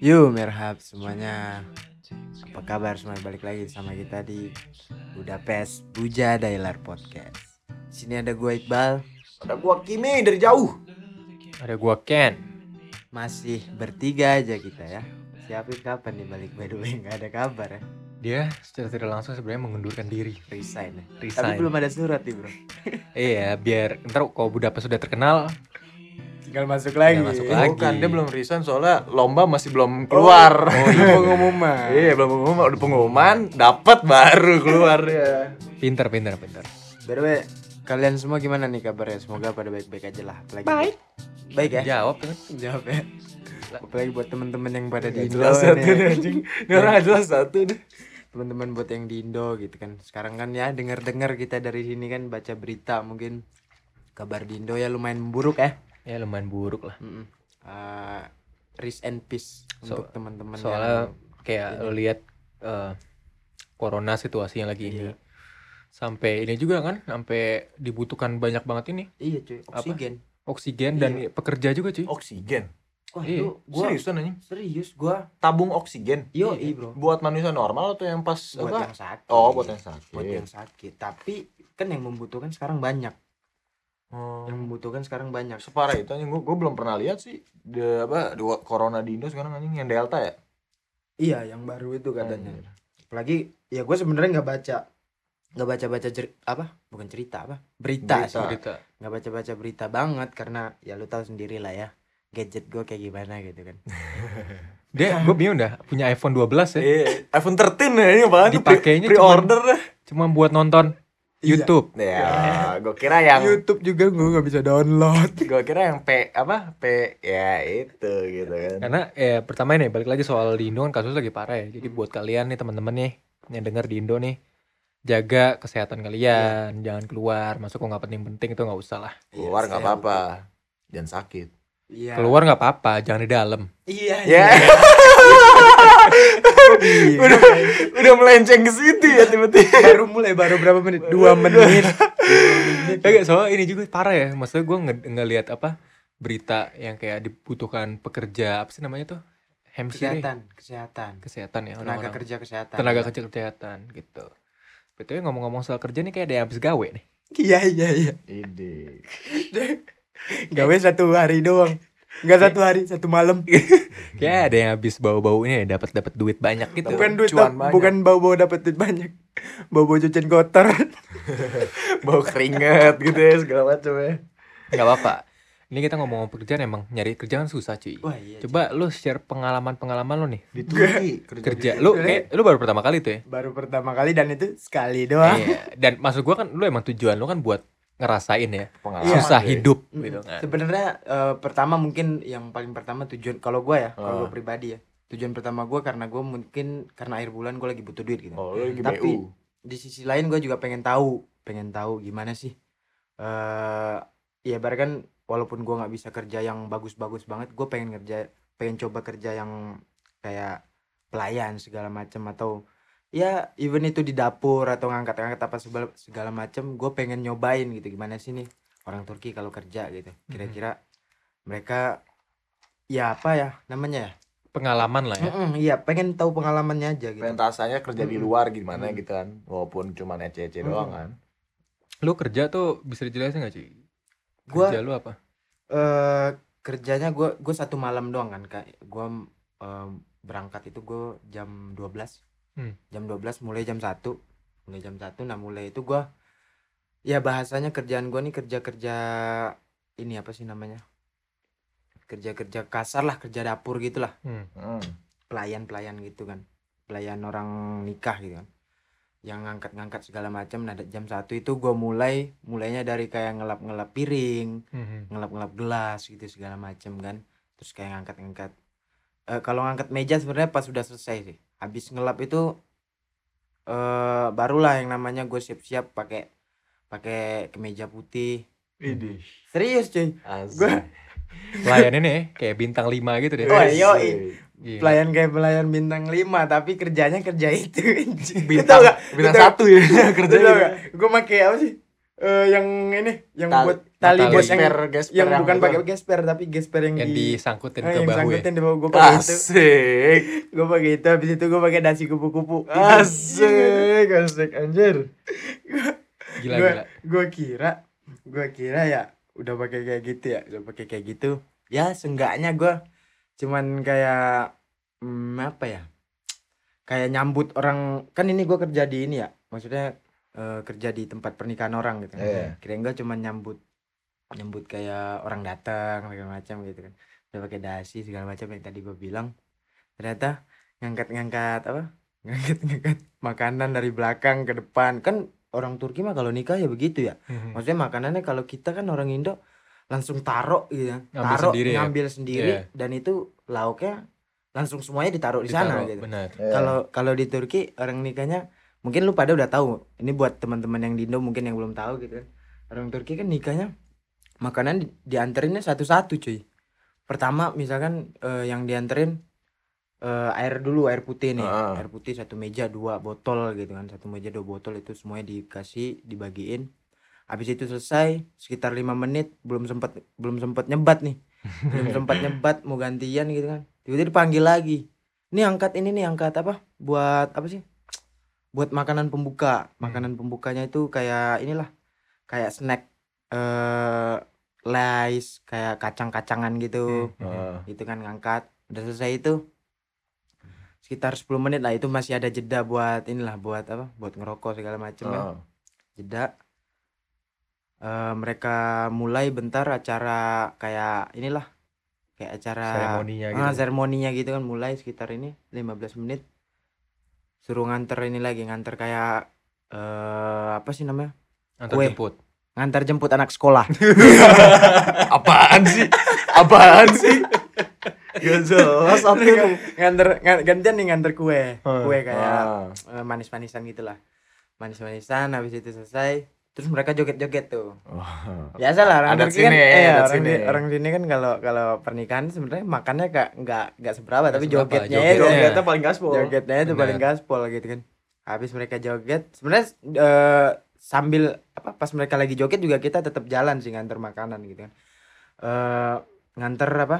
Yo merhab semuanya. Apa kabar? Semua balik lagi sama kita di Budapest Buja Dailar Podcast. Sini ada gue Iqbal. Ada gua Kimi dari jauh. Ada gua Ken. Masih bertiga aja kita ya. Siapin kapan nih? Balik by the way Gak ada kabar ya. Dia secara tidak langsung sebenarnya mengundurkan diri. Resign ya. Tapi Resign. belum ada surat nih bro. Iya, biar ntar kalau Budapest sudah terkenal, Tinggal masuk lagi Tinggal masuk lagi. Bukan dia belum resign soalnya lomba masih belum keluar. Oh iya pengumuman iya belum pengumuman, udah pengumuman, dapat baru keluar ya. pinter, pinter, pinter. By the way Kalian semua gimana nih kabarnya? Semoga pada baik-baik aja lah Apalagi Baik. Baik ya? Jawab kan? Jawab ya Apalagi buat temen-temen yang pada di Gak Indo jelas satu nih. anjing. Ini orang gak jelas satu deh. teman-teman buat yang di Indo gitu kan sekarang kan ya dengar-dengar kita dari sini kan baca berita mungkin kabar di Indo ya lumayan buruk ya Ya lumayan buruk lah. Mm-mm. Uh, rest and peace So- untuk teman-teman Soalnya yang- kayak ini. lo lihat eh, corona situasi yang lagi ini. Iya. Sampai ini juga kan, sampai dibutuhkan banyak banget ini iya cuy oksigen oksigen dan pekerja juga cuy. Oksigen. wah Iya. itu gua Serius anjing? serius gua Tabung oksigen. yo Iya. bro Buat manusia normal atau yang pas buat apa? yang sakit Oh, buat yang sakit. buat yang sakit tapi kan yang membutuhkan sekarang banyak Oh. yang membutuhkan sekarang banyak Separah itu anjing gua, gua belum pernah lihat sih. De, apa dua corona di Indo sekarang anjing yang Delta ya? iya yang baru itu katanya Anjir. apalagi ya gue sebenarnya nggak baca nggak baca baca apa bukan cerita apa berita, Berita. nggak baca baca berita banget karena ya lu tahu sendiri lah ya gadget gue kayak gimana gitu kan Dia gue bingung dah punya iPhone 12 ya. Iya, iPhone 13 ya ini apaan? Dipakainya pre order. Cuma buat nonton. YouTube. Ya, gua kira yang YouTube juga gue nggak bisa download gua kira yang P apa? P ya itu gitu kan. Karena ya pertama ini balik lagi soal di Indo kan kasus lagi parah ya. Jadi buat kalian nih teman-teman nih yang dengar di Indo nih jaga kesehatan kalian, jangan keluar, masuk kok nggak penting-penting itu nggak usah lah. Keluar nggak Iya, apa-apa. Jangan sakit. iya Keluar nggak apa-apa, jangan di dalam. iya Ya. udah udah melenceng ke situ ya tiba-tiba. baru mulai baru berapa menit dua menit Kagak soal ini juga parah ya. Maksudnya gue nge ngelihat apa berita yang kayak dibutuhkan pekerja apa sih namanya tuh? Ya? kesehatan kesehatan kesehatan ya tenaga orang-orang. kerja kesehatan tenaga kerja kesehatan gitu. Betul ngomong-ngomong soal kerja nih kayak ada yang habis gawe nih. iya iya iya Ide. gawe satu hari doang nggak satu hari satu malam Kayak ada yang habis bau-bau ini dapat dapat duit banyak gitu. bukan duit cuan banyak. bukan bau bau dapat duit banyak bau bau cucian kotor Bau keringet gitu ya segala macam ya. nggak apa-apa. Ini kita ngomong pekerjaan emang nyari kerjaan susah cuy. wah iya Coba lu share pengalaman-pengalaman lu nih Di Turki kerja. Lu kayak lu baru pertama kali tuh ya. baru pertama kali dan itu sekali doang Iya. Dan maksud gua kan lu emang tujuan lu kan buat ngerasain ya Pengalaman susah deh. hidup Mm, gitu kan. Sebenarnya eh, pertama mungkin yang paling pertama tujuan kalau gue ya, kalau Ah. gue pribadi ya. Tujuan pertama gue karena gue mungkin karena akhir bulan gue lagi butuh duit gitu. Oh, lagi Tapi BU. di sisi lain gue juga pengen tahu, pengen tahu gimana sih eh ya bar kan walaupun gue nggak bisa kerja yang bagus-bagus banget, gue pengen kerja pengen coba kerja yang kayak pelayan segala macam atau ya even itu di dapur atau ngangkat-ngangkat apa segala, segala macam gue pengen nyobain gitu gimana sih nih orang Turki kalau kerja gitu kira-kira mereka ya apa ya namanya ya Pengalaman lah ya. Mm-mm, iya pengen tahu pengalamannya aja gitu Pengen rasanya kerja di Mm-mm. luar gimana Mm. gitu kan. Walaupun cuma ece-ece Mm-mm. doang kan. Lu kerja tuh bisa dijelasin gak sih? Gua- Kerja lu apa? eh kerjanya gue gue satu malam doang kan kak gue berangkat itu gue jam 12 Hmm. jam 12 mulai jam 1 mulai jam 1 nah mulai itu gue ya bahasanya kerjaan gue nih kerja kerja ini apa sih namanya? Kerja kerja kasar lah kerja dapur gitulah Hmm. Hmm. pelayan pelayan gitu kan. Pelayan orang nikah gitu kan. Yang ngangkat-ngangkat segala macam. Nah jam satu itu gue mulai mulainya dari kayak ngelap-ngelap piring Hmm. ngelap-ngelap gelas gitu segala macem kan. Terus kayak ngangkat-ngangkat. Eh kalau ngangkat meja sebenarnya pas sudah selesai sih habis ngelap itu eh barulah yang namanya gue siap-siap pakai pakai kemeja putih Ide. serius cuy. Gua- Pelayan ini kayak bintang 5 gitu deh. Oh, yoi. Gila. pelayan kayak pelayan bintang 5 tapi kerjanya kerja itu Bintang, bintang satu ya kerja kerja gue pakai apa sih eh, yang ini yang Tali- buat tali tali. bos yang Gesper, gesper yang yang bukan pakai gesper tapi gesper yang, yang di disangkutin eh, ke yang bahu ya sangkutin di bawah gue pakai itu Asik. gue pakai itu habis itu gue pakai dasi kupu-kupu Asik, asik anjir. gila gue gila gue kira gue kira ya udah pakai kayak gitu ya udah pakai kayak gitu ya seenggaknya gue cuman kayak hmm, apa ya kayak nyambut orang kan ini gue kerja di ini ya maksudnya eh, kerja di tempat pernikahan orang gitu Iya. kira gue cuman nyambut nyambut kayak orang datang segala macam gitu kan udah pakai dasi segala macam yang tadi gue bilang ternyata ngangkat-ngangkat apa ngangkat-ngangkat makanan dari belakang ke depan kan orang Turki mah kalau nikah ya begitu ya Mhm. maksudnya makanannya kalau kita kan orang Indo langsung taruh gitu ya Ngambil taruh sendiri ya? ngambil sendiri Iya. dan itu lauknya langsung semuanya ditaruh di sana gitu benar Iya. kalau kalau di Turki orang nikahnya mungkin lu pada udah tahu ini buat teman-teman yang di Indo mungkin yang belum tahu gitu kan. Orang Turki kan nikahnya makanan di, dianterinnya satu-satu cuy. Pertama misalkan eh, yang dianterin eh, air dulu air putih nih. Heeh. air putih satu meja dua botol gitu kan. Satu meja dua botol itu semuanya dikasih dibagiin. Habis itu selesai sekitar lima menit belum sempat belum sempat nyebat nih. Belum sempat nyebat mau gantian gitu kan. Tiba-tiba dipanggil lagi. Ini angkat ini nih angkat apa? Buat apa sih buat makanan pembuka. Makanan pembukanya itu kayak inilah kayak snack eh lays kayak kacang-kacangan gitu. Heeh. itu kan ngangkat. Udah selesai itu sekitar 10 menit lah. Itu masih ada jeda buat inilah buat apa buat ngerokok segala macam kan Heeh. jeda. Eh, mereka mulai bentar acara kayak inilah kayak acara seremoninya gitu. ah, seremoninya gitu kan. Mulai sekitar ini 15 menit suruh nganter ini lagi nganter kayak eh apa sih namanya antar kue. jemput ngantar jemput anak sekolah Apaan sih? Apaan sih? Gak jelas apa nganter ngan- gantian nih nganter kue kue kayak Ah. eh, manis-manisan gitulah manis-manisan habis itu selesai terus mereka joget-joget tuh Wah. biasa lah orang Adat Turki kan sini, eh, adat orang, sini. di- orang sini kan kalau kalau pernikahan sebenarnya makannya gak nggak nggak seberapa tapi seberapa, jogetnya jogetnya. itu Jogetnya paling gaspol. jogetnya itu paling gaspol gitu kan habis mereka joget sebenarnya eh, sambil apa pas mereka lagi joget juga kita tetap jalan sih nganter makanan gitu kan eh nganter apa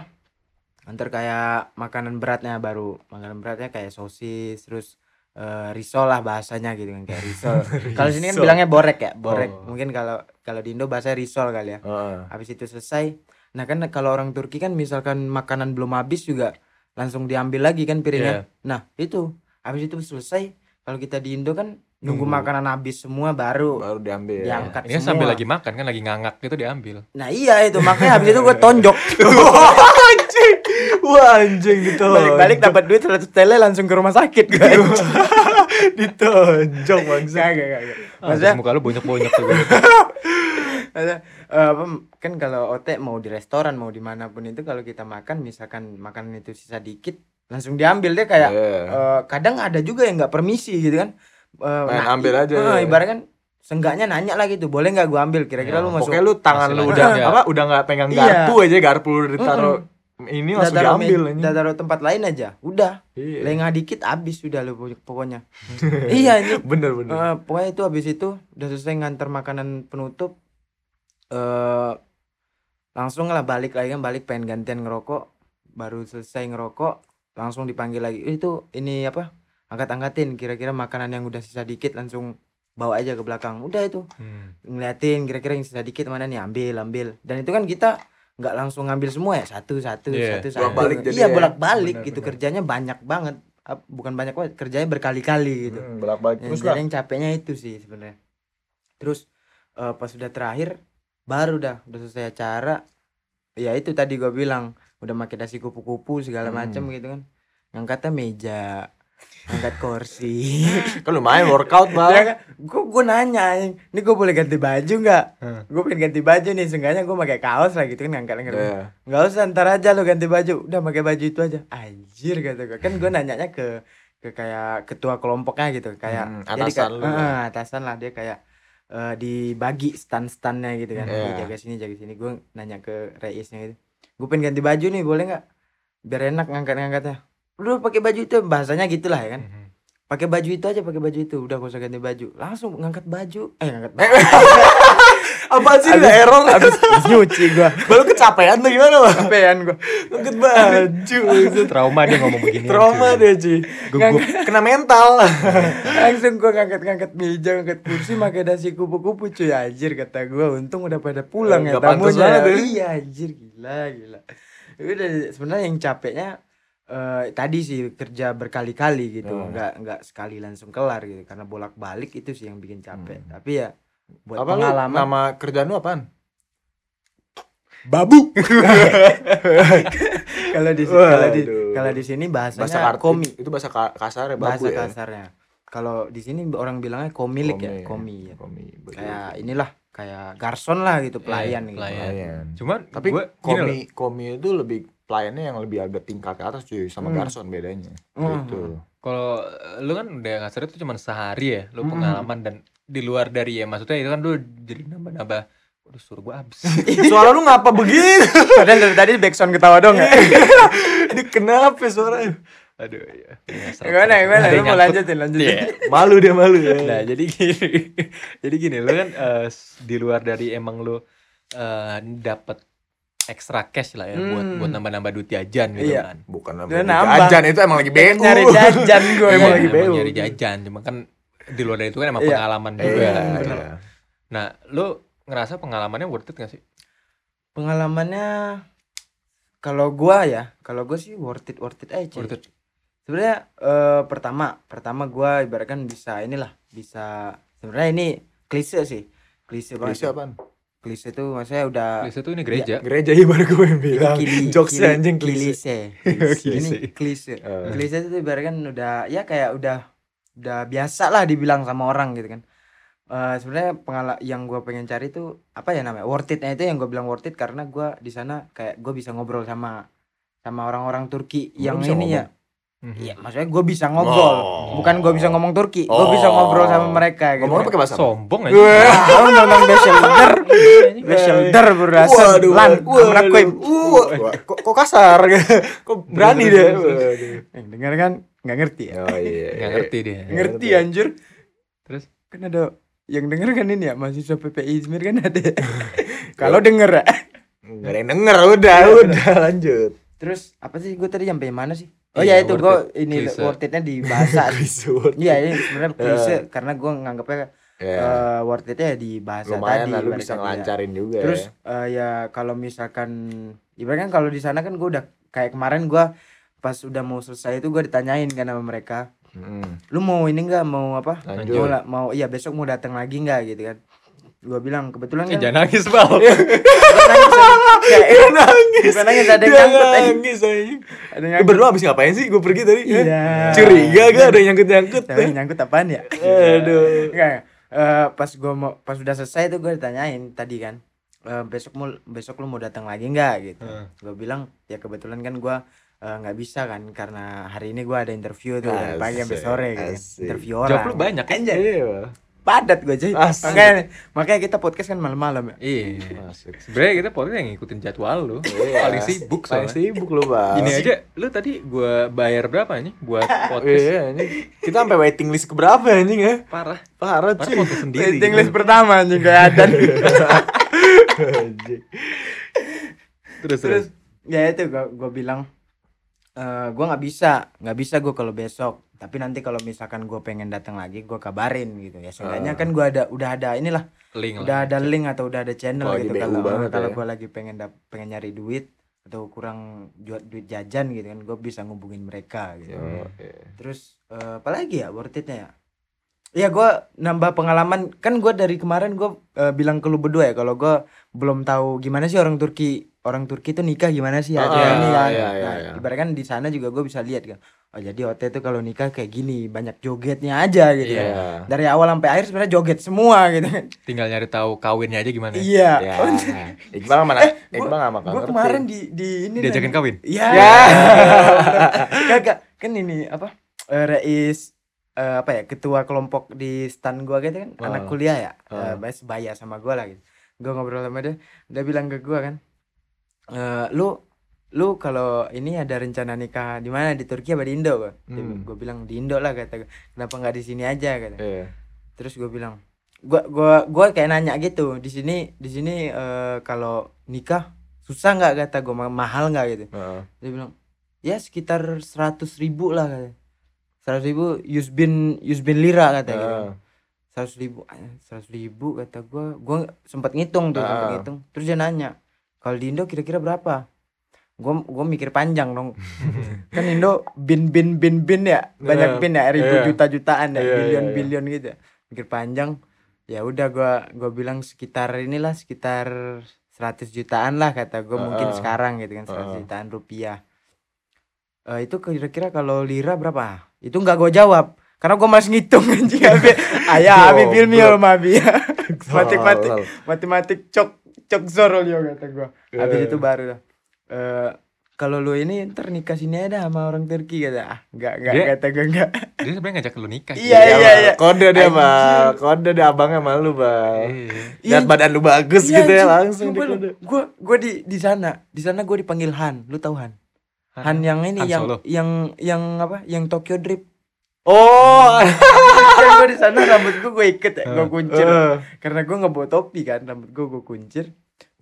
nganter kayak makanan beratnya baru makanan beratnya kayak sosis terus eh, risol lah bahasanya gitu kan kayak risol. Kalau sini kan bilangnya borek ya borek. Oh. mungkin kalau kalau di Indo bahasa risol kali ya. Heeh. habis itu selesai. Nah kan kalau orang Turki kan misalkan makanan belum habis juga langsung diambil lagi kan piringnya. Nah itu. Habis itu selesai. Kalau kita di Indo kan nunggu Nunggu. makanan habis semua baru Baru diambil. Diangkat. ini kan sambil lagi makan kan lagi ngangak gitu diambil nah iya itu makanya habis itu gue tonjok anjing. Wah anjing gitu. balik-balik dapat duit 100 tele langsung ke rumah sakit gue ditonjok bangsa. kagak kagak ah, maksudnya muka lu bonyok-bonyok tuh gue. Maksudnya, eh, apa, kan kalau OT mau di restoran mau di mana pun itu kalau kita makan misalkan makanan itu sisa dikit langsung diambil deh kayak Iya. eh, kadang ada juga yang nggak permisi gitu kan Eh, Main ambil aja, eh, ya. ibarat kan seenggaknya nanya lah gitu. Boleh nggak gua ambil? Kira-kira Ya, lu masuk Pokoknya lu tangan lu udah ya. apa udah nggak pegang Iya. garpu aja garpu lu ditaruh ini udah langsung taruh diambil udah taruh tempat lain aja. Udah. Iya. lengah dikit habis sudah lu pokoknya. Iya ini Bener bener. Eh, pokoknya itu habis itu udah selesai nganter makanan penutup eh langsung lah balik lagi kan balik pengen gantian ngerokok baru selesai ngerokok langsung dipanggil lagi. "Eh, itu ini apa angkat-angkatin kira-kira makanan yang udah sisa dikit langsung bawa aja ke belakang. Udah itu. Hmm. ngeliatin kira-kira yang sisa dikit mana nih ambil ambil. Dan itu kan kita nggak langsung ngambil semua ya satu satu Iya, satu satu. Bolak-balik jadi iya ya. bolak balik gitu. benar. kerjanya banyak banget. Bukan banyak banget kerjanya berkali-kali gitu. Hmm, bolak-balik Ya, terus lah. yang capeknya itu sih sebenarnya. Terus eh, pas sudah terakhir baru dah udah selesai acara. Ya itu tadi gua bilang udah pakai dasi kupu-kupu segala Hmm. macam gitu kan. Ngangkatnya meja angkat kursi. Kan lumayan workout ya bang. kan gua, gua nanya ini gua boleh ganti baju nggak? Hmm. gue pengen ganti baju nih seenggaknya gue pakai kaos lah gitu kan ngangkat ngangkat. Iya. nggak usah ntar aja lo ganti baju. Udah pakai baju itu aja. Anjir kata gue kan gue nanyanya ke ke kayak ketua kelompoknya gitu. Kayak Hmm, dia atasan lu ya. Eh, atasan lah. Dia kayak eh, dibagi stand standnya gitu kan. Nih, jaga sini jaga sini. Gue nanya ke reisnya gitu. Gue pengen ganti baju nih boleh nggak? Biar enak ngangkat ngangkatnya lu pakai baju itu bahasanya gitulah ya kan Mhm. pakai baju itu aja pakai baju itu udah gak usah ganti baju langsung ngangkat baju eh ngangkat baju Apa sih udah error? habis nyuci gua Baru kecapean tuh gimana, Bang? capean gua Ngeket baju. trauma dia ngomong begini Trauma dia, Ci. Gugup. Kena mental. langsung gua ngangkat-ngangkat meja ngangkat kursi pakai dasi kupu-kupu cuy anjir kata gua untung udah pada pulang ya tamunya ya. iya anjir gila gila udah sebenarnya yang capeknya eh, tadi sih kerja berkali-kali gitu Oh. nggak nggak sekali langsung kelar gitu karena bolak-balik itu sih yang bikin capek Hmm. tapi ya buat Apa lu pengalaman nama kerjaan lu apaan? babu kalau di kalau di kalau di sini bahasanya Bahasa kartu. komi Itu bahasa ka- kasar ya, bahasa babu ya. kasarnya kalau di sini orang bilangnya komilik ya komi ya Komi. betul. kayak inilah kayak garson lah gitu pelayan gitu pelayan. Pelayan. cuman Tapi gua loh, komi komi itu lebih pelayannya yang lebih agak tingkat ke atas cuy sama Hmm. garson bedanya. Hmm. Gitu. kalau lu kan udah kasar itu cuma sehari ya lu Mm-mm. pengalaman dan di luar dari ya maksudnya itu kan lu jadi nambah-nambah Waduh suruh gua abis Suara lu ngapa begitu? padahal dari tadi backsound ketawa dong ya Ini kenapa suaranya? aduh ya gimana gimana Ada lu mau lanjutin lanjutin Iya. Malu dia malu ya. Nah jadi gini, jadi gini, lu kan s- di luar dari emang lu eh, dapat extra cash lah ya buat Hmm. buat nambah-nambah duit jajan gitu Iya. kan. Bukan nambah. jajan itu emang lagi BU. nyari jajan gue Emang emang lagi emang BU. nyari jajan, cuma kan di luar dari itu kan emang Iya. pengalaman Iya, juga. Iya, gitu. iya. Nah, lu ngerasa pengalamannya worth it gak sih? pengalamannya kalau gua ya kalau gua sih worth it worth it aja. Worth it. sebenarnya eh, pertama pertama gua ibaratkan bisa inilah bisa sebenarnya ini klise sih klise banget Bisa apaan? Klise itu maksudnya udah Klise itu ini gereja. Gereja iya baru gue yang bilang. Kili- Jokes kili- anjing klise. klise Klise. ini klise Eh. klise itu ibaratkan udah ya kayak udah udah biasa lah dibilang sama orang gitu kan Eh sebenarnya pengala yang gue pengen cari itu apa ya namanya worth it itu yang gue bilang worth it karena gue di sana kayak gue bisa ngobrol sama sama orang-orang Turki yang ini ngomong? ya. Iya, maksudnya gue bisa ngobrol, Oh. bukan gue bisa ngomong Turki, gue Oh. bisa ngobrol sama mereka gitu. Ngomongnya pakai bahasa apa? Sombong aja. Wah, Tahu nonton Beselder, Beselder berasa lan. Wah, kok, kok kasar? kok berani dia? Yang denger kan nggak ngerti ya? Oh iya. Gak ngerti dia. Ngerti anjir. Terus Kan ada yang denger kan ini ya mahasiswa PPI Izmir kan ada. Kalau denger ya. Enggak ada yang denger udah, udah lanjut. Terus apa sih gue tadi sampai mana sih? Oh Iya, ya itu gue ini Klise. worth itnya di bahasa. Iya ini sebenarnya klise karena gue nganggapnya Ya, eh, worth itnya di bahasa lumayan tadi. lah lu bisa dia. ngelancarin juga. Terus ya. eh, ya kalau misalkan ibaratnya kan kalau di sana kan gue udah kayak kemarin gua pas udah mau selesai itu gue ditanyain kan sama mereka, Hmm, lu mau ini nggak mau apa? lanjut. Mau mau iya besok mau datang lagi nggak gitu kan? Gue bilang kebetulan Eh, kan jangan nangis, Bal. nangis, nangis. bukan nangis ada yang nyangkut aja. nangis. Ada yang nyangkut. berdua abis ngapain sih? Gue pergi tadi. ya? Iya. Curiga gak ada yang nyangkut-nyangkut? Tapi yang nyangkut apaan ya? Aduh. Enggak. eh, pas gua mau pas udah selesai tuh gue ditanyain tadi kan. eh, besok mau besok lu mau datang lagi nggak gitu. Hmm. Gue bilang ya kebetulan kan gua eh, nggak bisa kan karena hari ini gua ada interview tuh dari pagi sampai sore gitu. asik. Interview Job orang. lu banyak kan? Padat gue. Asik. Makanya makanya kita podcast kan malam-malam ya. Iya. Masuk. Sebenarnya kita podcast yang ngikutin jadwal lu. Iya. Paling sibuk Paling soalnya. sibuk lu, Bang. Gini aja, lu tadi gua bayar berapa nih buat podcast? Iya, anjing. Kita sampai waiting list ke berapa anjing ya? Parah. Parah, Parah cuy. podcast sendiri. Waiting list pertama anjing Adan. Anjing. Terus terus. Terus ya itu gua gua bilang eh gua nggak bisa, nggak bisa gua kalau besok. Tapi nanti kalau misalkan gua pengen datang lagi, gua kabarin gitu ya. Seenggaknya Ah. kan gua ada udah ada inilah Link lah. udah ada link atau udah ada channel gitu kalau kalau ya. gue lagi pengen dap- pengen nyari duit atau kurang jual duit jajan gitu kan gue bisa ngubungin mereka gitu Yo, iya. terus eh, apa lagi ya worth itnya ya ya gue nambah pengalaman kan gue dari kemarin gue bilang ke lu berdua ya kalau gue belum tahu gimana sih orang Turki orang Turki itu nikah gimana sih ya Ah, kayak ini ya iya, iya, nah, iya. ibaratkan di sana juga gue bisa lihat kan oh jadi OT itu kalau nikah kayak gini banyak jogetnya aja gitu Iya. ya dari awal sampai akhir sebenarnya joget semua gitu kan Tinggal nyari tahu kawinnya aja gimana. iya Ya. Oh, Iqbal mana? Eh, Iqbal nggak makan gue kemarin di di ini Diajakin kawin. Iya. Ya. Kagak kan ini apa? Eh, Reis eh, apa ya ketua kelompok di stan gua gitu kan Ah. anak kuliah ya Ah. uh. sebaya sama gua lah gitu gua ngobrol sama dia dia bilang ke gua kan eh lu lu kalau ini ada rencana nikah di mana di Turki apa di Indo gua Hmm. gue bilang di Indo lah kata gua. kenapa nggak di sini aja kata Iya. terus gue bilang gua gua gua kayak nanya gitu di sini di sini eh, kalau nikah susah nggak kata gue mahal nggak gitu Heeh. dia bilang ya sekitar seratus ribu lah kata seratus ribu Yusbin Yusbin lira kata gitu Heeh. seratus ribu seratus ribu kata gue gue sempat ngitung tuh sempat Ah. ngitung terus dia nanya kalau di Indo kira-kira berapa? Gue gue mikir panjang dong. Kan Indo bin bin bin bin ya? Banyak Iya. bin ya? Ribu Iya. juta jutaan ya? Bilion iya, iya. bilion gitu. Ya. mikir panjang. Ya udah gue gue bilang sekitar inilah sekitar 100 jutaan lah kata gue mungkin Ah. sekarang gitu kan 100 Ah. jutaan rupiah. Eh, itu kira-kira kalau lira berapa? Itu nggak gue jawab. Karena gue masih ngitung anjing abi. Ayah abi bilmi mabi matematik matematik cok cok zorol yo kata gue habis Iya. itu baru dah eh kalau lu ini ntar nikah sini ada sama orang Turki kata ah nggak nggak kata gue nggak Dia sebenarnya ngajak lu nikah. Iya, Iya, iya, iya. Kode dia. Bang. Kode dia abangnya malu, Bang. Iya. Iya, Lihat badan lu bagus Iya, gitu ya langsung Coba lu, dikode. gua gua di di sana di sana gue dipanggil Han lu tahu Han Han yang ini yang yang yang apa yang Tokyo Drift Oh. kan gue di sana rambut gue gue iket ya gue kuncir Eh. karena gue nggak bawa topi kan rambut gue gue kuncir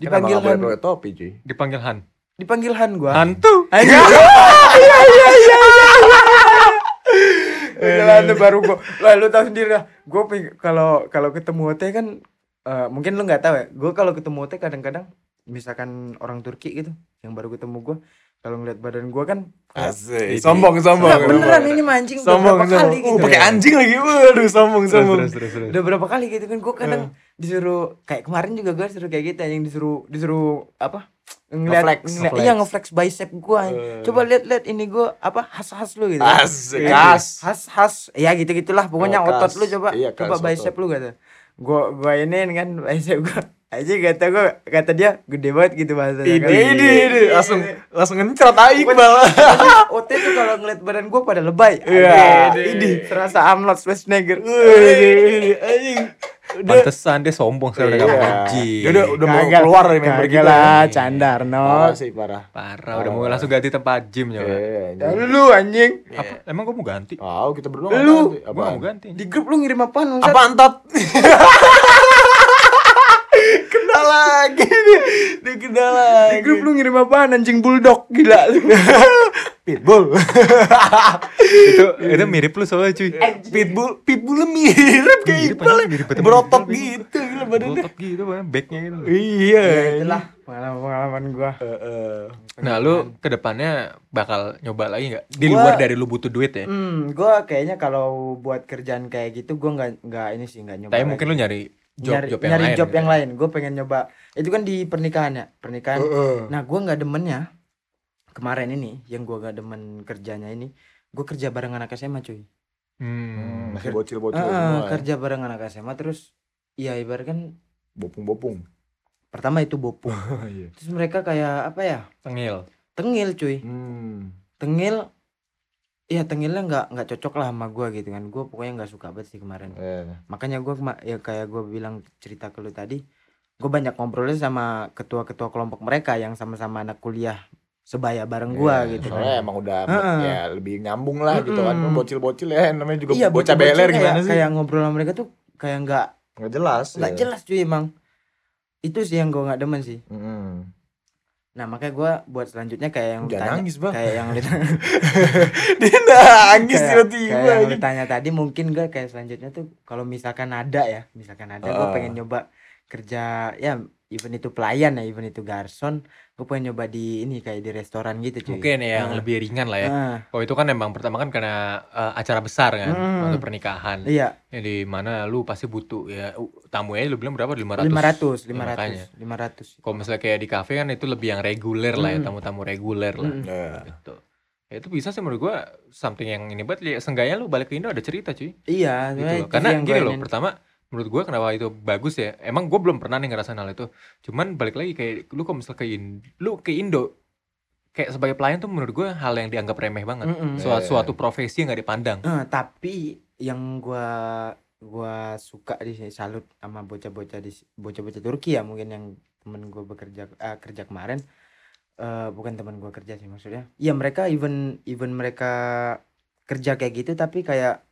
Dipanggil dipanggil Han pakai topi, cuy. Dipanggil Han. dipanggil Han gue Hantu. Anjing. Iya iya iya. Beneran tuh baru gua. Lah lu tahu sendiri lah. Gua kalau kalau ketemu OT kan eh, mungkin lu nggak tahu ya. Gua kalau ketemu OT kadang-kadang misalkan orang Turki gitu yang baru ketemu gua kalau ngeliat badan gua kan Asik. Sombong, sombong. Nggak, beneran ini mancing Sombong, berapa sombong. kali Oh, gitu. pakai anjing lagi. Waduh, sombong, Terus, sombong. terus, terus, terus. Udah berapa kali gitu kan gua kadang disuruh kayak kemarin juga gua disuruh kayak gitu yang disuruh disuruh apa ngeliat Ngeflex, ngeliat- ngeflex. iya ngeflex bicep gua Eh. coba lihat lihat ini gua apa khas khas lu gitu Asik, Eh, khas. khas khas ya gitu gitulah pokoknya Oh, otot khas. lu coba Iya, coba khas bicep otot. lu kata gua gua ini kan bicep gua aja kata gua kata dia gede banget gitu bahasanya Ini, kan. ini, ini. Langsung, langsung ngencrot aja Iqbal. OT tuh kalau ngeliat badan gua pada lebay Iya, ini. serasa Arnold Schwarzenegger anjing. Udah. Pantesan dia sombong sekarang udah Iya. gak mau gym. Dia udah, udah mau keluar dari member kagak kita. lah nih. canda Parah sih, parah. Parah, udah mau langsung ganti tempat gym ya. Iya, Ya, anjing. lu anjing Apa? Emang gue mau ganti? Tahu kita berdua Lu. Apaan? mau ganti. di grup lu ngirim apaan Apa antot? lagi nih. Dia kena lagi. di grup lu ngirim apaan anjing bulldog gila lu Pitbull. itu itu mirip lu soalnya cuy. Pitbull, Pitbull mirip kayak Mirip, Iqbal. Berotot gitu gila badannya. Botot gitu kan, backnya gitu. Iya. ya itulah pengalaman pengalaman gua Heeh. Nah lu ke depannya bakal nyoba lagi nggak? Di Gua- luar dari lu butuh duit ya. Hmm, gua kayaknya kalau buat kerjaan kayak gitu gua nggak nggak ini sih nggak nyoba. Tapi lagi. mungkin lu nyari job nyari, job yang nyari lain. job gitu. yang lain. Gue pengen nyoba. Itu kan di pernikahan ya, pernikahan. Heeh. Nah, gua nggak demennya kemarin ini, yang gua nggak demen kerjanya ini, gue kerja bareng anak SMA cuy. Hmm. Masih bocil-bocil Ah, semua. ya. kerja bareng anak SMA terus, iya ibarat kan Bopung-bopung. pertama itu bopung. Iya. terus mereka kayak apa ya? Tengil. Tengil cuy. Hmm. Tengil. Iya tengilnya nggak nggak cocok lah sama gua gitu kan. Gue pokoknya nggak suka banget sih kemarin. Eh. makanya gue ya kayak gue bilang cerita ke lu tadi gue banyak ngobrolnya sama ketua-ketua kelompok mereka yang sama-sama anak kuliah sebaya bareng gue Iya, gitu Soalnya kan emang udah Heeh. ya lebih nyambung lah gitu kan. Bocil-bocil ya namanya juga iya bocah bocil-bocil beler kayak, gimana sih? kayak ngobrol sama mereka tuh kayak nggak Nggak jelas. nggak ya. jelas cuy emang itu sih yang gue nggak demen sih Mm. Nah makanya gue buat selanjutnya kayak yang Jangan tanya nangis, Bang. kayak yang lu Dia nangis tiba-tiba. kayak yang lu tanya tadi mungkin gak kayak selanjutnya tuh kalau misalkan ada ya misalkan ada gue Ah. pengen nyoba kerja ya even itu pelayan ya even itu garson gue pengen nyoba di ini kayak di restoran gitu cuy Mungkin ya yang Ah. lebih ringan lah ya. Ah, Oh itu kan emang pertama kan karena eh, acara besar kan, Hmm. untuk pernikahan. iya Ya di mana lu pasti butuh ya tamunya lu bilang berapa? 500. lima ratus lima Ya, makanya. ratus lima ratus Kalau misalnya kayak di kafe kan itu lebih yang reguler lah ya, Hmm. tamu-tamu reguler lah. Mm. Ya. Gitu. Ya itu bisa sih menurut gua something yang ini banget ya seenggaknya lu balik ke Indo ada cerita cuy. iya Gitu loh. Karena gini loh, pertama menurut gua kenapa itu bagus ya. Emang gua belum pernah nih ngerasain hal itu. Cuman balik lagi kayak lu kalau misalnya ke Indo, lu ke Indo kayak sebagai pelayan tuh menurut gua hal yang dianggap remeh banget. Mm-mm. Suatu, Iya. suatu profesi yang gak dipandang. Eh, tapi yang gua gua suka di sini salut sama bocah-bocah di bocah-bocah Turki ya mungkin yang temen gua bekerja eh, kerja kemarin eh, bukan teman gua kerja sih maksudnya iya mereka even even mereka kerja kayak gitu tapi kayak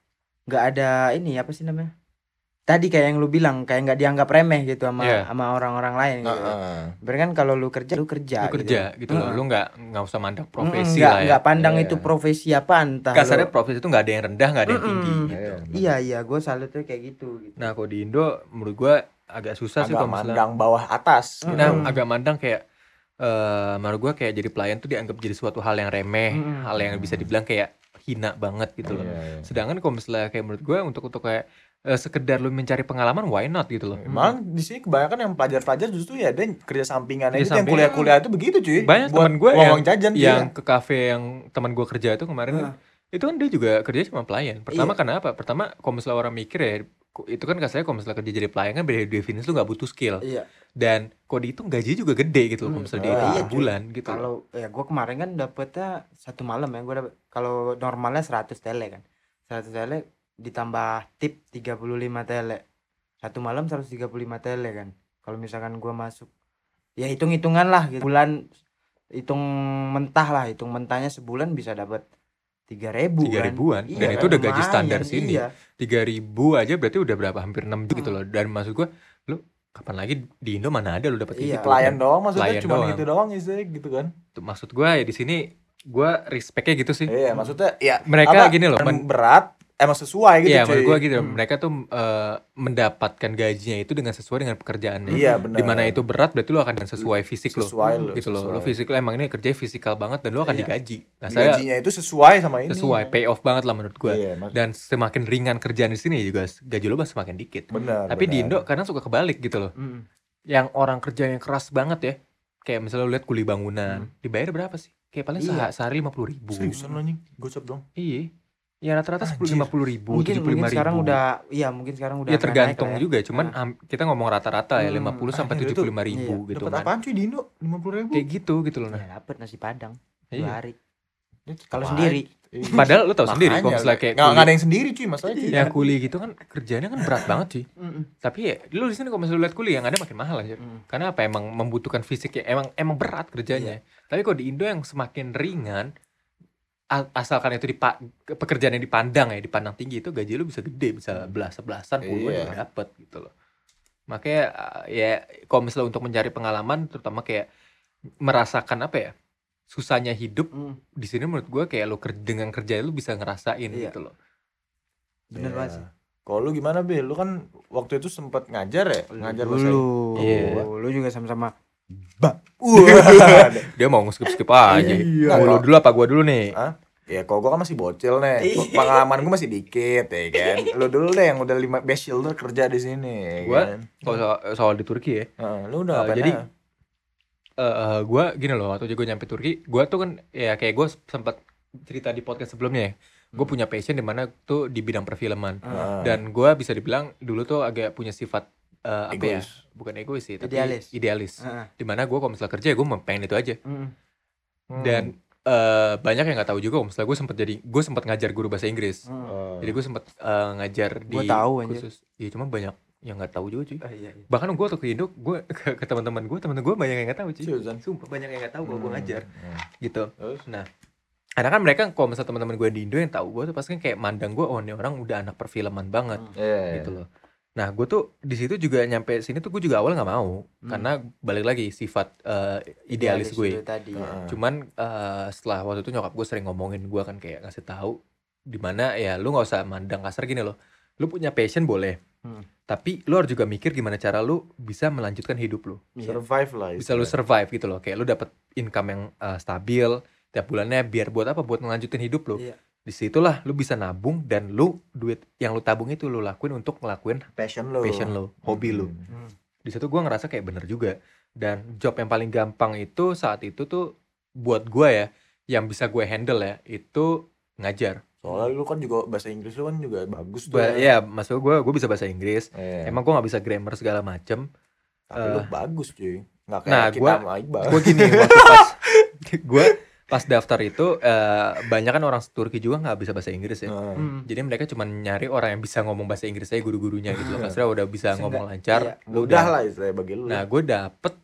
nggak ada ini apa sih namanya tadi kayak yang lu bilang kayak nggak dianggap remeh gitu sama Iya. sama orang-orang lain gitu Heeh. Berarti kan kalau lu kerja lu kerja lu kerja gitu loh Heeh. lu nggak nggak usah mandang profesi nggak lah ya nggak pandang Iya. itu profesi apa entah kasarnya lu- profesi itu nggak ada yang rendah nggak ada yang tinggi gitu Iya. iya iya gue salutnya kayak gitu, gitu. nah kalau di Indo menurut gua agak susah sih Agak kalau misalnya mandang bawah atas. Mm. Nah, Mm. agak mandang kayak eh menurut gua kayak jadi pelayan tuh dianggap jadi suatu hal yang remeh, Mm. hal yang bisa dibilang kayak hina banget gitu loh. Iya, iya. Sedangkan kalau misalnya kayak menurut gua untuk untuk kayak eh, sekedar lu mencari pengalaman why not gitu loh. Malah di sini kebanyakan yang pelajar-pelajar justru ya dia kerja sampingan aja yang kuliah-kuliah itu begitu cuy. Banyak Buat teman gue uang yang jajan yang iya. ke kafe yang teman gua kerja itu kemarin kan, itu kan dia juga kerja cuma pelayan. Pertama Iya. karena apa? Pertama kalau misalnya orang mikir ya itu kan kasarnya kalau misalnya kerja jadi pelayan kan beda definisi lu nggak butuh skill iya dan kalau dihitung gaji juga gede gitu loh kalau Hmm. misalnya dihitung iya, per cuy. bulan gitu kalau ya gue kemarin kan dapetnya satu malam ya gue dapet kalau normalnya 100 tele kan 100 tele ditambah tip 35 tele satu malam 135 tele kan kalau misalkan gue masuk ya hitung hitungan lah gitu bulan hitung mentah lah hitung mentahnya sebulan bisa dapat tiga ribu Tiga kan ribuan, Iya, dan itu udah gaji lumayan, standar sini. iya. tiga ribu aja berarti udah berapa hampir 6 juta gitu Hmm. loh dan maksud gua lu kapan lagi di Indo mana ada lu dapat Iya. gitu Pelayan kan? doang maksudnya cuma doang. gitu doang sih gitu kan. Tuh, maksud gua ya di sini gua respectnya gitu sih Iya, maksudnya ya mereka apa, gini loh kan berat emang sesuai gitu Iya, menurut gua gitu. Hmm. Mereka tuh eh, mendapatkan gajinya itu dengan sesuai dengan pekerjaannya. Iya, benar. Di mana itu berat berarti lu akan dengan sesuai fisik lo. sesuai lo. Gitu. Lu sesuai. fisik lo emang ini kerjanya fisikal banget dan lu akan Iya. digaji. Nah, saya Gajinya itu sesuai sama ini. sesuai pay off banget lah menurut gua. Iya, mas- Dan semakin ringan kerjaan di sini juga gaji lu bakal semakin dikit. benar. Tapi di benar. Indo kadang suka kebalik gitu loh. Mm. Yang orang kerjanya keras banget ya. Kayak misalnya lu lihat kuli bangunan, dibayar berapa sih? Kayak paling Iya. seha- sehari lima puluh ribu. seriusan anjing, gocap dong. Iya. Ya rata-rata sepuluh lima puluh ribu, mungkin tujuh puluh mungkin lima sekarang ribu. udah iya mungkin sekarang udah Ya tergantung naik ya. juga, cuman Ah. am- kita ngomong rata-rata ya Hmm, 50 sampai anjir, itu- 75 ribu iya. gitu Dapat apaan cuy di Indo? 50 ribu. Kayak gitu gitu loh nah. ya dapat nasi padang Iya. dua hari kalau sendiri Padahal lu tahu sendiri kalau misalnya kayak nggak ada yang sendiri cuy masalahnya cuy. ya kuli gitu kan kerjanya kan berat banget sih. Mm-mm. Tapi ya lu di sini kalau misalnya lihat kuli yang ada makin mahal aja. Mm. Karena apa emang membutuhkan fisik ya emang emang berat kerjanya. Tapi kalau di Indo yang semakin ringan asalkan itu di pekerjaan yang dipandang ya dipandang tinggi itu gaji lu bisa gede bisa belas sebelasan puluhan Iya. juga dapet gitu loh makanya uh, ya kalau misalnya untuk mencari pengalaman terutama kayak merasakan apa ya susahnya hidup Mm. di sini menurut gua kayak lu ker- dengan kerja lu bisa ngerasain Iya. gitu loh bener banget sih Kalau lu gimana Bil? Lu kan waktu itu sempat ngajar ya? Ngajar bahasa dulu Iya. lu juga sama-sama Wah. dia mau skip-skip aja Iya. mau lu dulu apa gua dulu nih Hah? Ya kalau gua kan masih bocil nih. Iya. Pengalaman gua masih dikit ya kan. Lu dulu deh yang udah lima best shielder kerja di sini ya Gua- kan. kalau soal, soal di Turki ya Heeh, lu udah ngapain jadi, aja? eh eh, gua gini loh waktu gue nyampe Turki gua tuh kan ya kayak gue sempat cerita di podcast sebelumnya ya gue punya passion di mana tuh di bidang perfilman Heeh. dan gua bisa dibilang dulu tuh agak punya sifat eh, apa ya bukan egois sih tapi Idealis. idealis Heeh. di mana gue kalau misalnya kerja gue pengen itu aja Mm. Hmm. dan eh, banyak yang nggak tahu juga kalau misalnya gue sempat jadi gue sempat ngajar guru bahasa Inggris Mm. Oh. jadi gue sempat eh, ngajar di Gua tahu, anjir. khusus ya cuma banyak yang nggak tahu juga cuy Ah, iya, iya. bahkan gue waktu ke Indo gue ke, ke teman-teman gue teman-teman gue banyak yang nggak tahu cuy Seriusan? sumpah banyak yang nggak tahu kalau gue Hmm. ngajar Hmm. gitu Terus? nah karena kan mereka kalau misalnya teman-teman gue di Indo yang tahu gue tuh pasti kan kayak mandang gue oh ini orang udah anak perfilman banget Hmm. Iya. gitu loh nah gue tuh di situ juga nyampe sini tuh gue juga awal nggak mau Hmm. karena balik lagi sifat eh, idealis gue itu tadi ya. Heeh. cuman eh, setelah waktu itu nyokap gue sering ngomongin gue kan kayak ngasih tahu di mana ya lu nggak usah mandang kasar gini loh lu punya passion boleh Hmm. tapi lu harus juga mikir gimana cara lu bisa melanjutkan hidup lu Iya. Survive lah. bisa lu survive gitu loh kayak lu dapet income yang uh, stabil tiap bulannya biar buat apa buat melanjutin hidup lu Iya. Di situlah lu bisa nabung dan lu duit yang lu tabung itu lu lakuin untuk ngelakuin passion lu. passion lu hobi lu Hmm. Hmm. di situ gua ngerasa kayak bener juga dan job yang paling gampang itu saat itu tuh buat gua ya yang bisa gue handle ya itu ngajar Soalnya lu kan juga bahasa Inggris lu kan juga bagus tuh. Ba- ya maksud gue gue bisa bahasa Inggris Iya. emang gue nggak bisa grammar segala macem Tapi lu eh, bagus cuy. Nggak kayak nah, kita gua- gue gini waktu pas gue pas daftar itu eh, banyak kan orang Turki juga nggak bisa bahasa Inggris ya Heeh. Hmm. jadi mereka cuma nyari orang yang bisa ngomong bahasa Inggris aja guru-gurunya gitu loh Iya. maksudnya udah bisa Seenggak- ngomong lancar iya, lu Mudah lah istilahnya bagi lu. nah gue dapet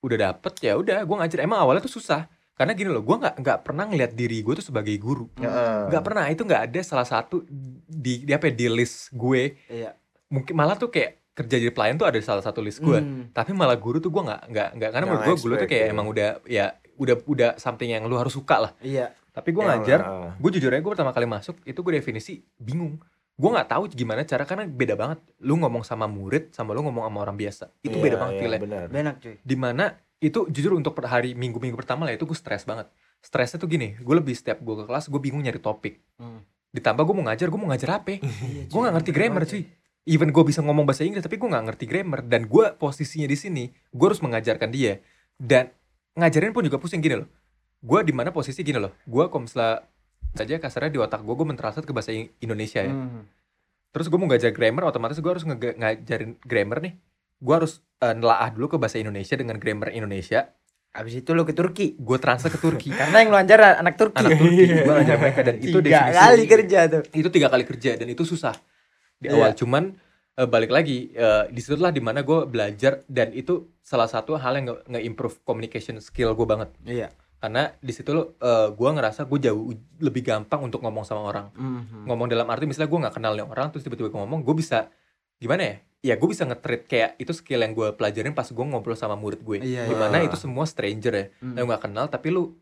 udah dapet ya udah gue ngajar emang awalnya tuh susah karena gini loh gue nggak nggak pernah ngeliat diri gue tuh sebagai guru Heeh. nggak pernah itu nggak ada salah satu di, di apa ya, di list gue Iya. mungkin malah tuh kayak kerja jadi pelayan tuh ada salah satu list gue Hmm. tapi malah guru tuh gue nggak nggak nggak karena menurut gue guru tuh kayak ya. emang udah ya udah udah something yang lu harus suka lah. Iya. tapi gue ngajar heeh. gue jujur aja gue pertama kali masuk itu gue definisi bingung. Gue nggak tahu gimana cara karena beda banget. Lu ngomong sama murid sama lu ngomong sama orang biasa itu Iya, beda banget iya, feel-nya. benar. Cuy. di mana itu jujur untuk per hari minggu minggu pertama lah itu gue stres banget. Stresnya tuh gini gue lebih setiap gue ke kelas gue bingung nyari topik. Hmm. ditambah gue mau ngajar gue mau ngajar apa? Iya, gue nggak ngerti grammar cuy. even gue bisa ngomong bahasa Inggris tapi gue nggak ngerti grammar. Dan gue posisinya di sini gue harus mengajarkan dia. Dan ngajarin pun juga pusing gini loh gue di mana posisi gini loh gue kalau misalnya saja kasarnya di otak gue gue mentranslate ke bahasa Indonesia ya Hmm. terus gue mau ngajar grammar otomatis gue harus ngajarin grammar nih gue harus eh, nelaah dulu ke bahasa Indonesia dengan grammar Indonesia Abis itu lu ke Turki. gue translate ke Turki Karena yang lu ajar anak Turki. anak Turki gue ngajar mereka dan itu Tiga definisi kali kerja tuh. itu tiga kali kerja dan itu susah di Iya. awal cuman eh, balik lagi eh, di situlah di mana gue belajar dan itu salah satu hal yang nge- nge-improve communication skill gue banget Iya. karena di situ lo gue ngerasa gue jauh lebih gampang untuk ngomong sama orang Mhm. ngomong dalam arti misalnya gue nggak kenal nih orang terus tiba-tiba gue ngomong gue bisa gimana ya ya gue bisa nge-treat kayak itu skill yang gue pelajarin pas gue ngobrol sama murid gue Iya, di mana iya. itu semua stranger ya Hmm. yang nggak kenal tapi lu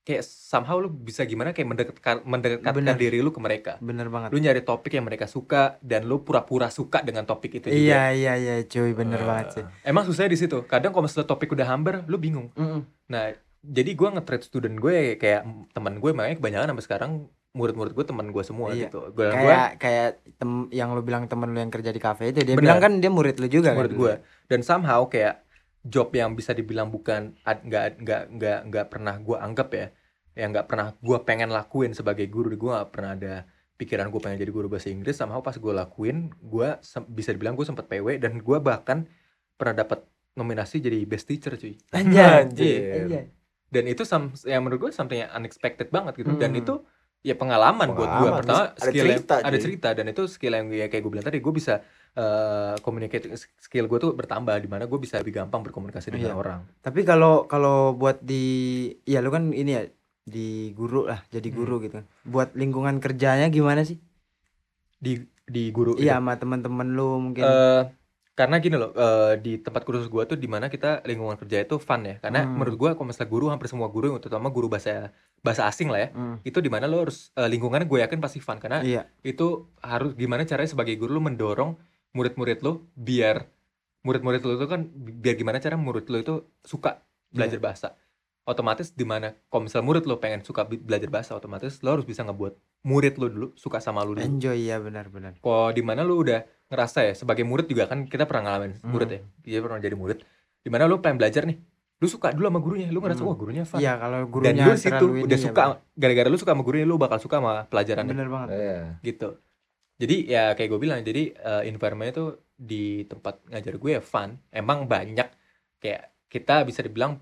kayak somehow lu bisa gimana kayak mendekatkan mendekatkan Bener. diri lu ke mereka Bener banget. lu nyari topik yang mereka suka dan lu pura-pura suka dengan topik itu juga. Iya iya iya cuy bener Ah. banget sih. Emang susahnya di situ. Kadang kalau misalnya topik udah hambar, lu bingung. Mm-mm. Nah, jadi gua nge-treat student gue kayak teman gue makanya kebanyakan sampai sekarang murid-murid gue teman gue semua Iya. gitu. Gue Kayak kayak tem yang lu bilang temen lu yang kerja di kafe itu dia Bener. bilang kan dia murid lu juga murid kan. gue dan somehow kayak job yang bisa dibilang bukan nggak nggak nggak nggak pernah gue anggap ya yang nggak pernah gue pengen lakuin sebagai guru gue nggak pernah ada pikiran gue pengen jadi guru bahasa Inggris somehow pas gue lakuin gue bisa dibilang gue sempat PW dan gue bahkan pernah dapat nominasi jadi best teacher cuy Anjay. Anjir. Anjay. dan itu some, yang menurut gue something yang unexpected banget gitu dan Hmm. itu ya pengalaman, buat gue Pengalaman, pertama ada skill yang- cerita, ada cerita dan itu skill yang ya kayak gue bilang tadi gue bisa eh communicate skill gue tuh bertambah di mana gue bisa lebih gampang berkomunikasi dengan Iya. orang Tapi kalau kalau buat di ya lu kan ini ya di guru lah jadi Hmm. guru gitu. Buat lingkungan kerjanya gimana sih? di di guru Iya gitu. sama teman-teman lu mungkin. Eh, karena gini loh eh, di tempat kursus gue tuh di mana kita lingkungan kerja itu fun ya karena Hmm. menurut gue kalau misalnya guru hampir semua guru terutama guru bahasa bahasa asing lah ya Hmm. itu di mana lo harus eh, lingkungannya gue yakin pasti fun karena Iya. itu harus gimana caranya sebagai guru lu mendorong murid-murid lu biar murid-murid lu itu kan biar gimana cara murid lu itu suka belajar Iya. bahasa otomatis di mana kalau misal murid lu pengen suka belajar bahasa otomatis lo harus bisa ngebuat murid lu dulu suka sama lu dulu Enjoy ya benar-benar. kalau di mana lu udah ngerasa ya sebagai murid juga kan kita pernah ngalamin Hmm. murid ya dia pernah jadi murid di mana lu pengen belajar nih lu suka dulu sama gurunya lu ngerasa Hmm. wah gurunya fun Iya kalau dan gurunya lu di situ udah ya, suka gara-gara lu suka sama gurunya lu bakal suka sama pelajarannya Bener banget. Iya. gitu jadi ya kayak gue bilang jadi eh, environment itu di tempat ngajar gue ya fun. Emang banyak kayak kita bisa dibilang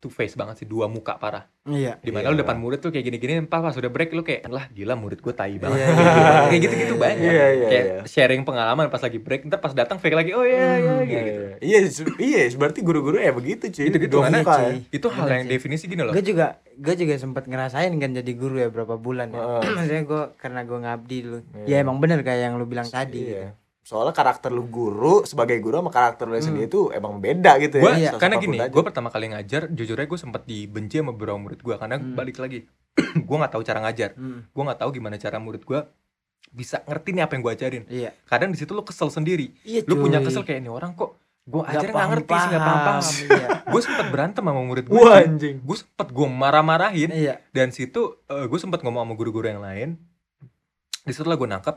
two face banget sih dua muka parah Iya. di mana Iya. lu depan murid tuh kayak gini-gini pas pas udah break lu kayak lah gila murid gue tai banget Iya, kayak iya, gitu iya, kayak gitu-gitu iya, banyak iya, iya, kayak iya. sharing pengalaman pas lagi break ntar pas datang fake lagi oh iya iya Hmm, gitu Iya, iya, se- iya, berarti guru-guru ya begitu cuy. Gitu-gitu, Dua karena- muka ya. cuy. itu hal Bener yang definisi gini loh Gue juga gue juga sempat ngerasain kan jadi guru ya berapa bulan ya. Heeh. Maksudnya gue karena gue ngabdi dulu. Iya. Ya emang bener kayak yang lu bilang tadi. gitu. Soalnya karakter lu guru sebagai guru sama karakter lu Hmm. sendiri itu emang beda gitu ya. gue Iya. karena gini gue pertama kali ngajar jujur aja gue sempat dibenci sama beberapa murid gue karena Hmm. balik lagi gue nggak tahu cara ngajar Hmm, gue nggak tahu gimana cara murid gue bisa ngerti nih apa yang gue ajarin Iya. kadang di situ lu kesel sendiri Iya lu punya kesel kayak ini orang kok gue ajarin nggak ngerti sih nggak paham paham Iya. gue sempet berantem sama murid gue Wah anjing. gue sempet gue marah-marahin Iya. dan situ gue sempet ngomong sama guru-guru yang lain di situ lah gue nangkep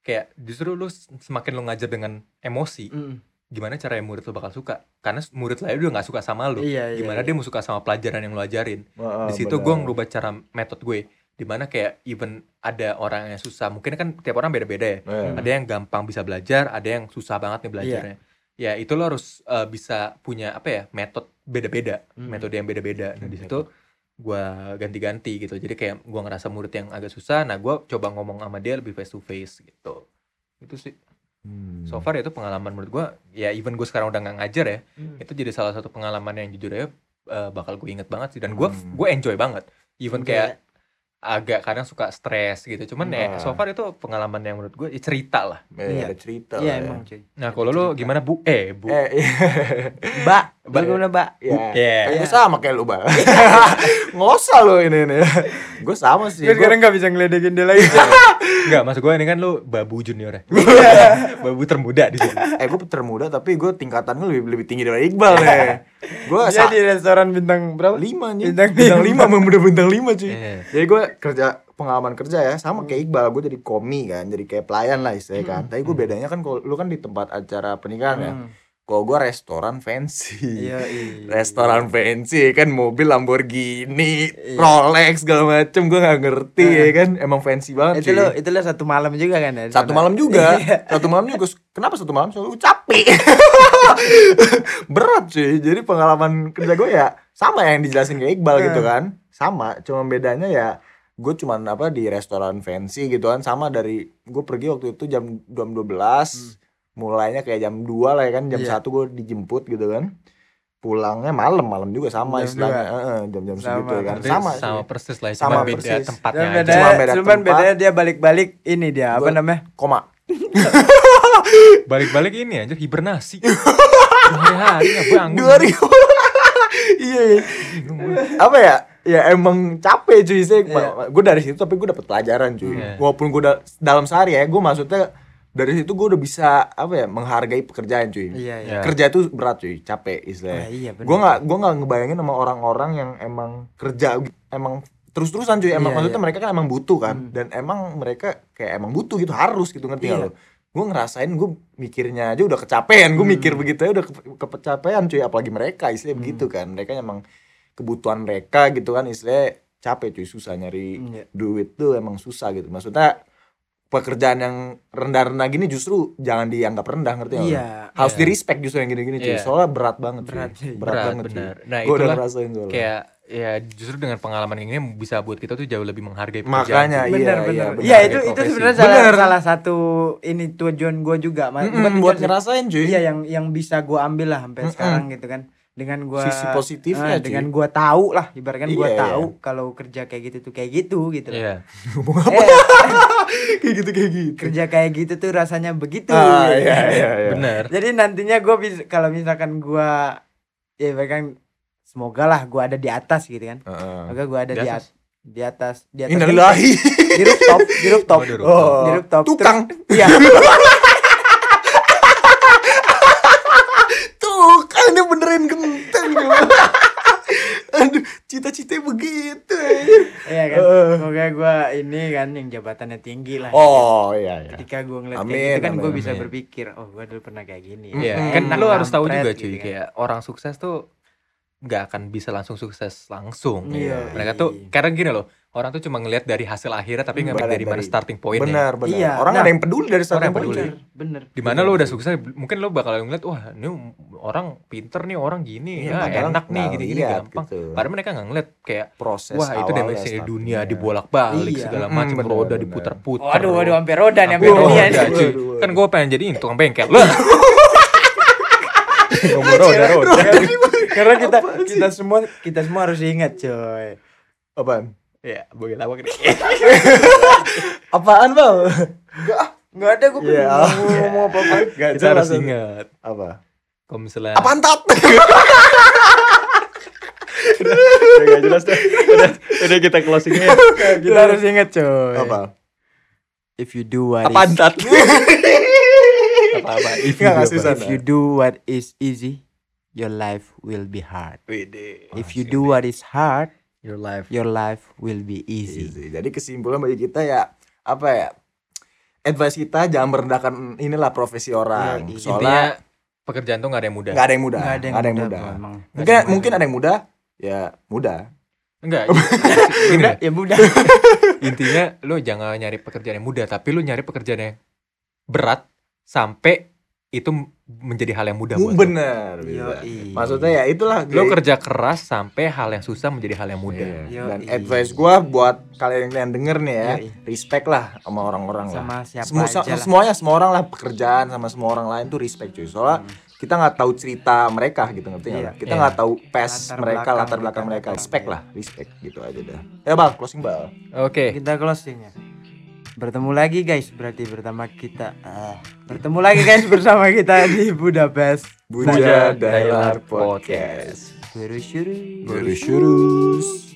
kayak justru lu semakin lu ngajar dengan emosi Mm. gimana caranya murid lu bakal suka? Karena murid lain udah nggak suka sama lu. Iya, iya, gimana iya. dia mau suka sama pelajaran yang lu ajarin? Di situ gue ngerubah cara metode gue di mana kayak even ada orang yang susah mungkin kan tiap orang beda-beda ya. Iya. ada yang gampang bisa belajar ada yang susah banget nih belajarnya. Ya itu lo harus uh, bisa punya apa ya metode beda-beda Hmm. metode yang beda-beda. Nah di situ gue ganti-ganti gitu jadi kayak gue ngerasa murid yang agak susah nah gue coba ngomong sama dia lebih face to face gitu itu sih Hmm. So far itu pengalaman menurut gua ya even gue sekarang udah nggak ngajar ya, Hmm. itu jadi salah satu pengalaman yang jujur ya eh, bakal gue inget banget sih dan gua Hmm. gue enjoy banget. Even Enjoy kayak agak kadang suka stres gitu. Cuman ya Hmm. so far itu pengalaman yang menurut gue ya cerita lah. Eh, Iya. ada cerita Iya lah ya. emang cuy. Nah, kalau lu gimana Bu? Eh, Bu. Eh, iya. Mbak, Mbak. gimana Mbak? Ya, Iya. kan gue sama kayak lu bang. Nggak usah lu ini ini. Gue sama sih. Gue Gua- sekarang gak bisa ngeledekin dia lagi. Enggak, maksud gue ini kan lu babu junior ya. babu termuda di sini. eh gue termuda tapi gue tingkatan gue lebih lebih tinggi dari Iqbal nih. Gue Dia di restoran bintang berapa? lima nih. Bintang Bintang lima. memang udah bintang lima cuy. Iya. Jadi gue kerja pengalaman kerja ya sama kayak Iqbal gue jadi komi kan jadi kayak pelayan lah istilahnya kan tapi gue bedanya kan kalau lu kan di tempat acara pernikahan ya Hmm. Kalau gue restoran fancy. Iya, iya. restoran fancy kan mobil Lamborghini Iya. Rolex segala macem gue nggak ngerti ya kan? Emang fancy banget Itu lo itu lo satu malam juga kan ya? satu malam juga. Iya. satu malam juga. Kenapa satu malam? Soalnya capek. Berat cuy jadi pengalaman kerja gue ya sama yang dijelasin kayak Iqbal gitu Hmm. kan. Sama cuma bedanya ya gue cuman apa di restoran fancy gitu kan. Sama dari gue pergi waktu itu jam jam 12 mulainya kayak jam 2 lah ya kan jam satu gue dijemput gitu kan pulangnya malam malam juga sama Jam istilahnya dua. Heeh, jam-jam Sama, segitu ya kan sama, sama persis lah, Sama cuma beda persis. tempatnya Cuman aja. beda, Cuma beda cuman tempat. bedanya dia balik-balik ini dia apa Gua- namanya? koma Balik-balik ini aja hibernasi. Hari-hari nggak bangun. dua ribu iya iya. apa ya ya emang capek cuy sih Iya. gue dari situ tapi gue dapet pelajaran cuy Iya. walaupun gue da- dalam sehari ya gue maksudnya dari situ gue udah bisa apa ya menghargai pekerjaan cuy Iya, iya. Ya. kerja itu berat cuy capek istilahnya Ah, iya, gue nggak gue nggak ngebayangin sama orang-orang yang emang kerja emang terus-terusan cuy emang Iya, maksudnya iya. mereka kan emang butuh kan Hmm. dan emang mereka kayak emang butuh gitu harus gitu ngerti Iya. lo gue ngerasain gue mikirnya aja udah kecapean gue Hmm. mikir begitu aja udah ke- kecapean cuy apalagi mereka istilahnya Hmm. begitu kan mereka emang kebutuhan mereka gitu kan istilahnya capek cuy susah nyari Iya. duit tuh emang susah gitu maksudnya pekerjaan yang rendah-rendah gini justru jangan dianggap rendah ngerti nggak lo? Iya. harus Iya. di respect justru yang gini-gini cuy Iya. soalnya berat banget cuy Berat, cuy. berat, Berat, banget cuy benar. Nah, gue udah ngerasain soalnya Kayak ya justru dengan pengalaman ini bisa buat kita tuh jauh lebih menghargai Makanya, pekerjaan. Iya, bener iya, bener bener. iya itu itu sebenarnya salah, Bener. salah satu ini tujuan gue juga. Mm-mm, Bukan buat ngerasain cuy iya yang yang bisa gue ambil lah sampai Mm-mm. sekarang gitu kan dengan gue Sisi positifnya, cuy. dengan gue tahu lah ibaratkan gue Iya, iya. tahu kalau kerja kayak gitu tuh kayak gitu gitu loh. Iya. ngomong apa Eh, kayak gitu kayak gitu kerja kayak gitu tuh rasanya begitu ah gitu. iya iya iya Bener. jadi nantinya gue bisa kalau misalkan gue ya ibaratkan semoga lah gue ada di atas gitu kan Heeh. semoga gue ada Di di, atas? at- di atas di atas Innalillahi di rooftop di rooftop Oh, di rooftop. Oh, di rooftop tukang. Iya tuh kan dia benerin genteng aduh cita-cita begitu iya kan Eh. semoga gue ini kan yang jabatannya tinggi lah oh iya iya ketika gue ngeliat Amin, kayak gitu kan gue bisa amin. berpikir oh gue dulu pernah kayak gini Iya, Mm-mm. kan Enak lu harus tahu juga gitu cuy, kan. kayak orang sukses tuh nggak akan bisa langsung sukses langsung. Iya. Mereka tuh karena gini loh, orang tuh cuma ngelihat dari hasil akhirnya tapi nggak Benar, dari mana starting pointnya. benar benar Iya, orang nah, ada yang peduli dari starting yang peduli. point bener bener Di mana lo udah sukses, mungkin lo bakal ngeliat wah ini orang pinter nih, orang gini, Iya, ya padahal enak nih, gini-gini lihat gampang. gitu. Padahal mereka nggak ngeliat kayak proses wah itu dimensi startingnya. dunia dibolak-balik Iya. segala macam benar, roda benar. diputer-puter. waduh waduh sampai roda nih sampai Sampai dunia roda, nih. cuy. Waduh, waduh. Kan gue pengen jadi tukang bengkel. Lo ngomong roda roda. karena kita kita semua kita semua harus ingat coy apaan Ya, boleh lawak nih. apaan bang nggak ada gue Iya. mau ngomong apa apa Gak Kita harus ingat. apa Kalau misalnya apaan tat udah gak jelas deh. Udah, udah kita closing aja. kita harus ingat coy apa if you do what apaan is tat Apa-apa. If Nggak, nggak apa? susah. if you do what is easy your life will be hard Wede. if you do what is hard your life. your life will be easy Easy. Jadi kesimpulan bagi kita ya apa ya? Advice kita jangan merendahkan inilah profesi orang. Iya, Soalnya Intinya pekerjaan tuh gak ada yang mudah. nggak ada yang mudah. nggak ada yang ada yang mudah, mudah. emang Mungkin mungkin ada yang mudah, ya mudah. Enggak. Deh, ya mudah intinya lu jangan nyari pekerjaan yang mudah, tapi lu nyari pekerjaan yang berat sampai itu menjadi hal yang mudah buat lo. bener bisa. Maksudnya ya itulah Lo kerja keras sampai hal yang susah menjadi hal yang mudah. Iya. dan Yoi. advice gua buat kalian yang denger nih ya Yoi. respect lah sama orang-orang lah sama siapa semua aja lah. semuanya semua orang lah pekerjaan sama semua orang lain tuh respect cuy soalnya kita nggak tahu cerita mereka gitu ngerti nggak Iya. lah? kita Iya. nggak tahu pes Latar mereka belakang latar belakang mereka, respect lah respect gitu aja dah ya bang closing bang Oke. kita closing ya bertemu lagi guys. Berarti pertama kita ah, bertemu lagi guys bersama kita di Budapest. Buja Dailar Podcast. Guru Shurus